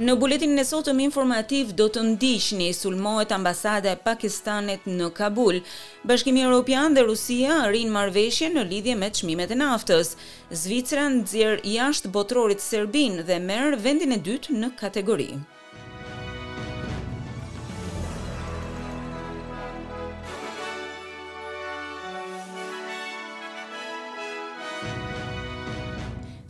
Në buletinin e sotëm informativ do të ndiqni sulmohet ambasada e Pakistanit në Kabul. Bashkimi Evropian dhe Rusia arrijnë marrëveshje në lidhje me çmimet e naftës. Zvicra nxjerr jashtë botërorit Serbinë dhe merr vendin e dytë në kategori.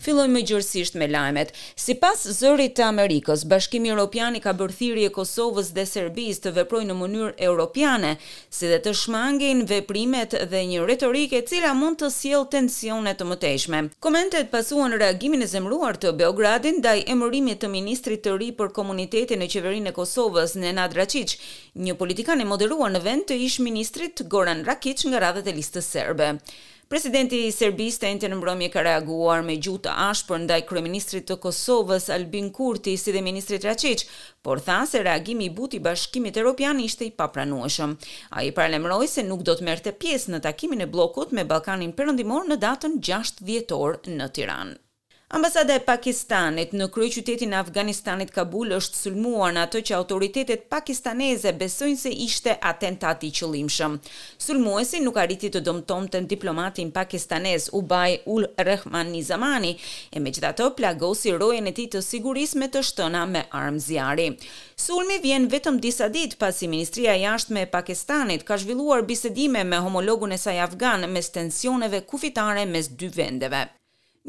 Fillojmë më gjerësisht me lajmet. Sipas Zërit të Amerikës, Bashkimi Europian i ka bërë thirrje Kosovës dhe Serbisë të veprojnë në mënyrë europiane, si dhe të shmangin veprimet dhe një retorikë e cila mund të sjellë tensione të mëtejshme. Komentet pasuan reagimin e zemëruar të Beogradit ndaj emërimit të ministrit të ri për komunitete në Qeverinë e Kosovës, Nenad Rashiq, një politikan i moderuar në vend të ish-ministrit Goran Rakiq nga radhët e Listës Serbe. Presidenti i Serbisë të enjten në mbrëmje ka reaguar me gjuhë të ashpër ndaj kryeministrit të Kosovës, Albin Kurti, si dhe ministrit Rashiq, por tha se reagimi i butë i Bashkimit Europian ishte i papranueshëm. Ai paralajmëroi se nuk do të merrte pjesë në takimin e bllokut me Ballkanin Perëndimor në datën gjashtë dhjetor në Tiranë. Ambasada e Pakistanit në kryeqytetin e Afganistanit Kabul është sulmuar në atë që autoritetet pakistaneze besojnë se ishte atentat i qëllimshëm. Sulmuesi nuk arriti të dëmtonte diplomatin pakistanez, Ubaid ur Rehman Nizamani, e megjithatë plagosi rojen e tij të sigurisë me të shtëna me armë zjarri. Sulmi vjen vetëm disa ditë pasi Ministria e Jashtme e Pakistanit ka zhvilluar bisedime me homologun e saj afgan mes tensioneve kufitare mes dy vendeve.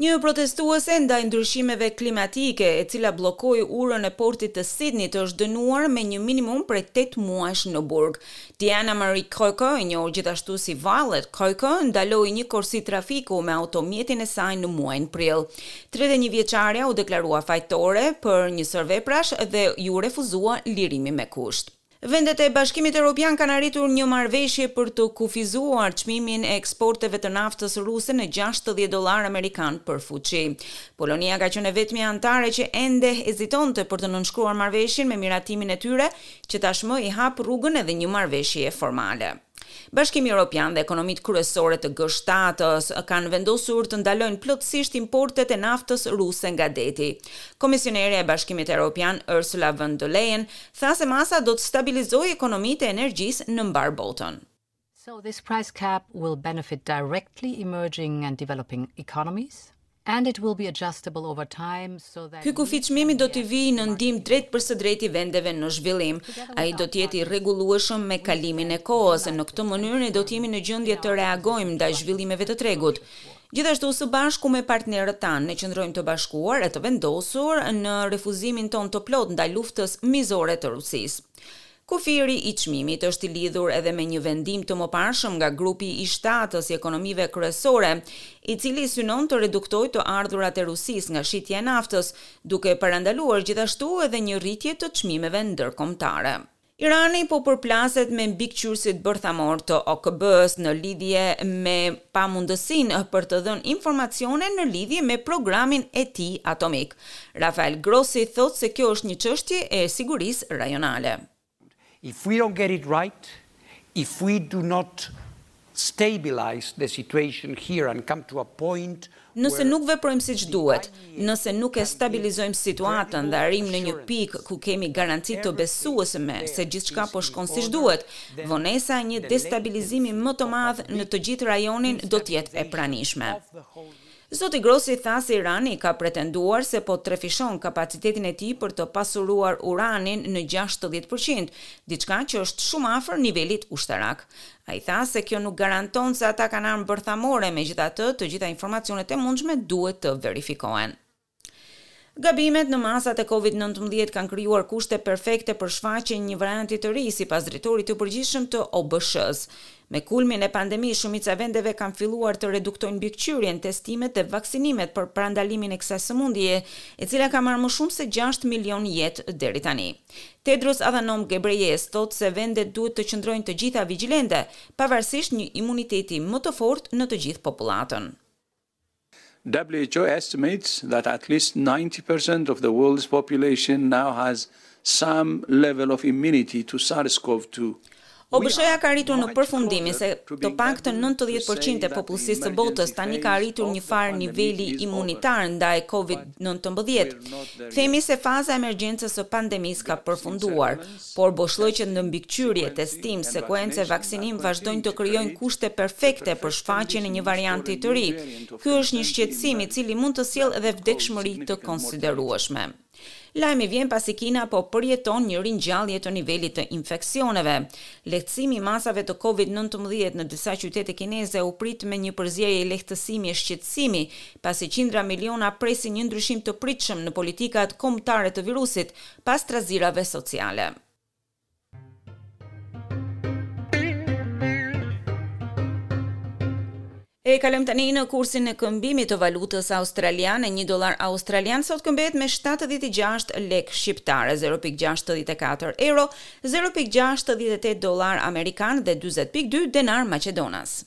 Një protestuese ndaj ndryshimeve klimatike, e cila bllokoi urën e portit të Sidneit, është dënuar me një minimum prej tetë muajsh në burg. Deanna Marie Coco, e njohur gjithashtu si Violet Coco, ndaloi një korsi trafiku me automjetin e saj në muajin prill. Tridhjetë e një vjeçarja u deklarua fajtore për një sërë veprash dhe iu refuzua lirimi me kusht. Vendet e Bashkimit Europian kanë arritur një marrëveshje për të kufizuar çmimin e eksporteve të naftës ruse në gjashtëdhjetë dollarë amerikanë për fuçi. Polonia ka qenë e vetmja anëtare që ende hezitonte për të nënshkruar marrëveshjen me miratimin e tyre që tashmë i hap rrugën edhe një marrëveshjeje formale. Bashkimi Europian dhe ekonomitë kryesore të G-shtatës kanë vendosur të ndalojnë plotësisht importet e naftës ruse nga deti. Komisionerja e Bashkimit Europian, Ursula von der Leyen, tha se masa do të stabilizojë ekonomitë e energjisë në mbarë botën. So this price cap will benefit directly emerging and developing economies, And it will be adjustable over time so that Ky kufi çmimi do t'i vijë në ndihmë drejtpërsëdrejti vendeve në zhvillim. Ai do të jetë i rregullueshëm me kalimin e kohës, në këtë mënyrë ne do të jemi në gjendje të reagojmë ndaj zhvillimeve të tregut. Gjithashtu, së bashku me partnerët tanë, ne qëndrojmë të bashkuar e të vendosur në refuzimin tonë të plotë ndaj luftës mizore të Rusisë. Kufiri i çmimit është i lidhur edhe me një vendim të mëparshëm nga grupi i shtatës i ekonomive kryesore, i cili synon të reduktojë të ardhurat e Rusisë nga shitja e naftës, duke parandaluar gjithashtu edhe një rritje të çmimeve ndërkombëtare. Irani po përplaset me mbikëqyrësit bërthamor të OKB-së në lidhje me pamundësinë për të dhënë informacione në lidhje me programin e tij atomik. Rafael Grossi thotë se kjo është një çështje e sigurisë rajonale. If we don't get it right, if we do not stabilize the situation here and come to a point where. Nëse nuk veprojmë siç duhet, nëse nuk e stabilizojmë situatën dhe arrijmë në një pikë ku kemi garanci të besueshme se gjithçka po shkon siç duhet, vonesa e një destabilizimi më të madh në të gjithë rajonin do të jetë e pranishme. Zoti Grossi tha se Irani ka pretenduar se po trefishon kapacitetin e tij për të pasuruar uranin në gjashtëdhjetë për qind, diçka që është shumë afër nivelit ushtarak. Ai tha se kjo nuk garanton se ata kanë armë bërthamore, megjithatë të gjitha informacionet e mundshme duhet të verifikohen. Gabimet në masat e Covid nëntëmbëdhjetë kanë krijuar kushte perfekte për shfaqjen e një varianti të ri, sipas drejtorit të përgjithshëm të OBSH-së. Me kulmin e pandemisë, shumica e vendeve kanë filluar të reduktojnë mbikëqyrjen, testimet dhe vaksinimet për parandalimin e kësaj sëmundjeje, e cila ka marrë më shumë se gjashtë milionë jetë deri tani. Tedros Adhanom Ghebreyesus thotë se vendet duhet të qëndrojnë të gjitha vigjilente, pavarësisht një imuniteti më të fortë në të gjithë popullatën. WHO estimates that at least ninety percent of the world's population now has some level of immunity to SARS cov two. OBSH-ja ka arritur në përfundimin se të paktën nëntëdhjetë për qind e popullsisë së botës tani ka arritur një farë niveli imunitar ndaj Covid nëntëmbëdhjetë. Themi se faza e emergjencës së pandemisë ka përfunduar. Por boshllëqet në mbikëqyrje, testim, sekuencë e vaksinim vazhdojnë të krijojnë kushte perfekte për shfaqjen e një varianti të ri. Ky është një shqetësim i cili mund të sjellë edhe vdekshmëri të konsiderueshme. Lajmi vjen pasi Kina po përjeton një ringjallje të nivelit të infeksioneve. Lehtësimi i masave të Covid nëntëmbëdhjetë në disa qytete kineze u prit me një përzierje lehtësimi e shqetësimi, pasi qindra miliona presin një ndryshim të pritshëm në politikat kombëtare të virusit, pas trazirave sociale. E kalojmë tani në kursin e këmbimit të valutës australiane. Një dolar australian sot këmbehet me 76 lek shqiptare, 0.64 euro, 0.68 dolar amerikan dhe 20.2 denar maqedonas.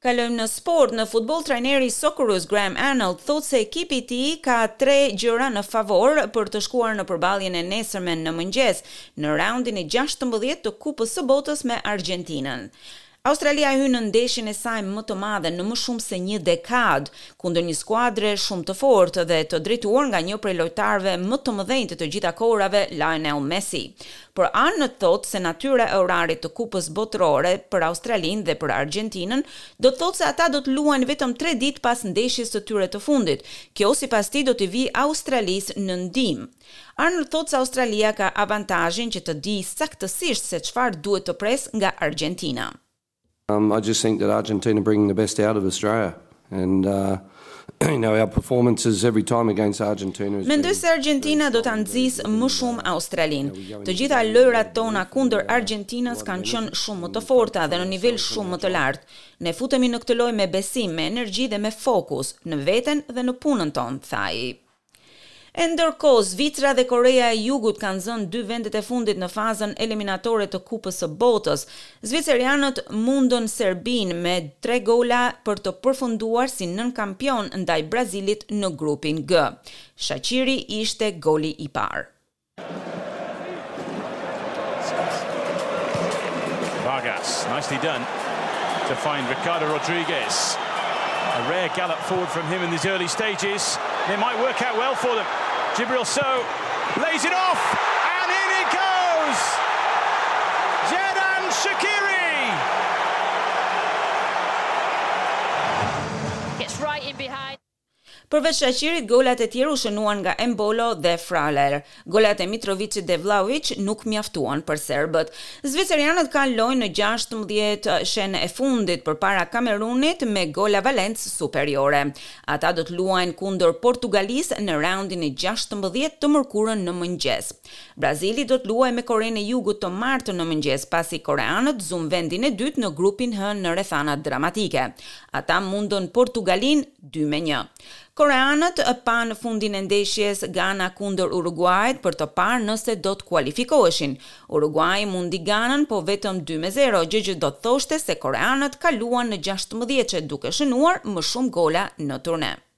Kalojmë në sport, në futboll trajneri i Socceroos, Graham Arnold, thotë se ekipi i tij ka tre gjëra në favor për të shkuar në përballjen e nesërmen në mëngjes, në raundin e gjashtëmbëdhjetë të Kupës së Botës me Argjentinën. Australia hyn në ndeshjen e saj më të madhe në më shumë se një dekadë, kundër një skuadre shumë të fortë dhe të drejtuar nga një prej lojtarëve më të mëdhenj të të gjitha kohërave, Lionel Messi. Por Arnold thotë se natyra e orarit të Kupës Botërore për Australinë dhe për Argjentinën do të thotë se ata do të luajnë vetëm tre ditë pas ndeshjes së tyre të fundit. Kjo sipas tij do t'i vijë Australisë në ndihmë. Arnold thotë se Australia ka avantazhin që të dijë saktësisht se çfarë duhet të presë nga Argjentina. I just think that Argentina bring the best out of Australia and you know our performances every time against Argentina. Mendoj se Argentina do ta nxisë më shumë Australinë. Të gjitha lojërat tona kundër Argentinës kanë qenë shumë më të forta dhe në nivel shumë më të lartë. Ne futemi në këtë lojë me besim, me energji dhe me fokus në veten dhe në punën tonë, tha ai. E ndërkohë, Zvicra dhe Koreja e Jugut kanë zënë dy vendet e fundit në fazën eliminatore të Kupës së Botës. Zvicerianët mundën Serbinë me tre gola për të përfunduar si nënkampion ndaj Brazilit në grupin G. Shaqiri ishte goli i parë. Vargas, nicely done to find Ricardo Rodriguez. A rare gallop forward from him in these early stages. It might work out well for them. Jibril So lays it off. Përveç Shaqirit, golat e tjerë u shënuan nga Embolo dhe Freuler. Golat e Mitroviçit dhe Vllahoviç nuk mjaftuan për serbët. Zvicerianët kalojnë në gjashtëmbëdhjetëshen e fundit përpara Kamerunit me golaverazh superiore. Ata do të luajnë kundër Portugalisë në raundin e gjashtëmbëdhjetë të mërkurën në mëngjes. Brazili do të luajë me Korenë e Jugut të martën në mëngjes, pasi koreanët zunë vendin e dytë në Grupin H në rrethana dramatike. Ata mundën Portugalinë dy me një. Koreanët panë fundin e ndeshjes Gana kundër Uruguait për të parë nëse do të kualifikoheshin. Uruguai mundi Ganën po vetëm dy me zero, gjë që do të thoshte se koreanët kaluan në gjashtëmbëdhjetëshe duke shënuar më shumë gola në turne.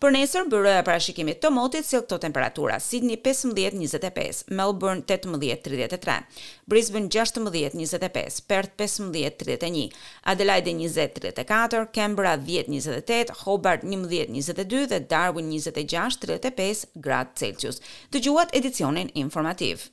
Për nesër, Byroja e Parashikimit të Motit sjell këto temperatura, Sidni pesëmbëdhjetë, njëzet e pesë, Melburn tetëmbëdhjetë, tridhjetë e tre, Brisbën gjashtëmbëdhjetë, njëzet e pesë, Perth pesëmbëdhjetë, tridhjetë e një, Adelajde njëzet, tridhjetë e katër, Kenbëra dhjetë, njëzet e tetë, Hobart njëmbëdhjetë, njëzet e dy dhe Darwin njëzet e gjashtë, tridhjetë e pesë, gradë Celsius. Dëgjuat edicionin informativë.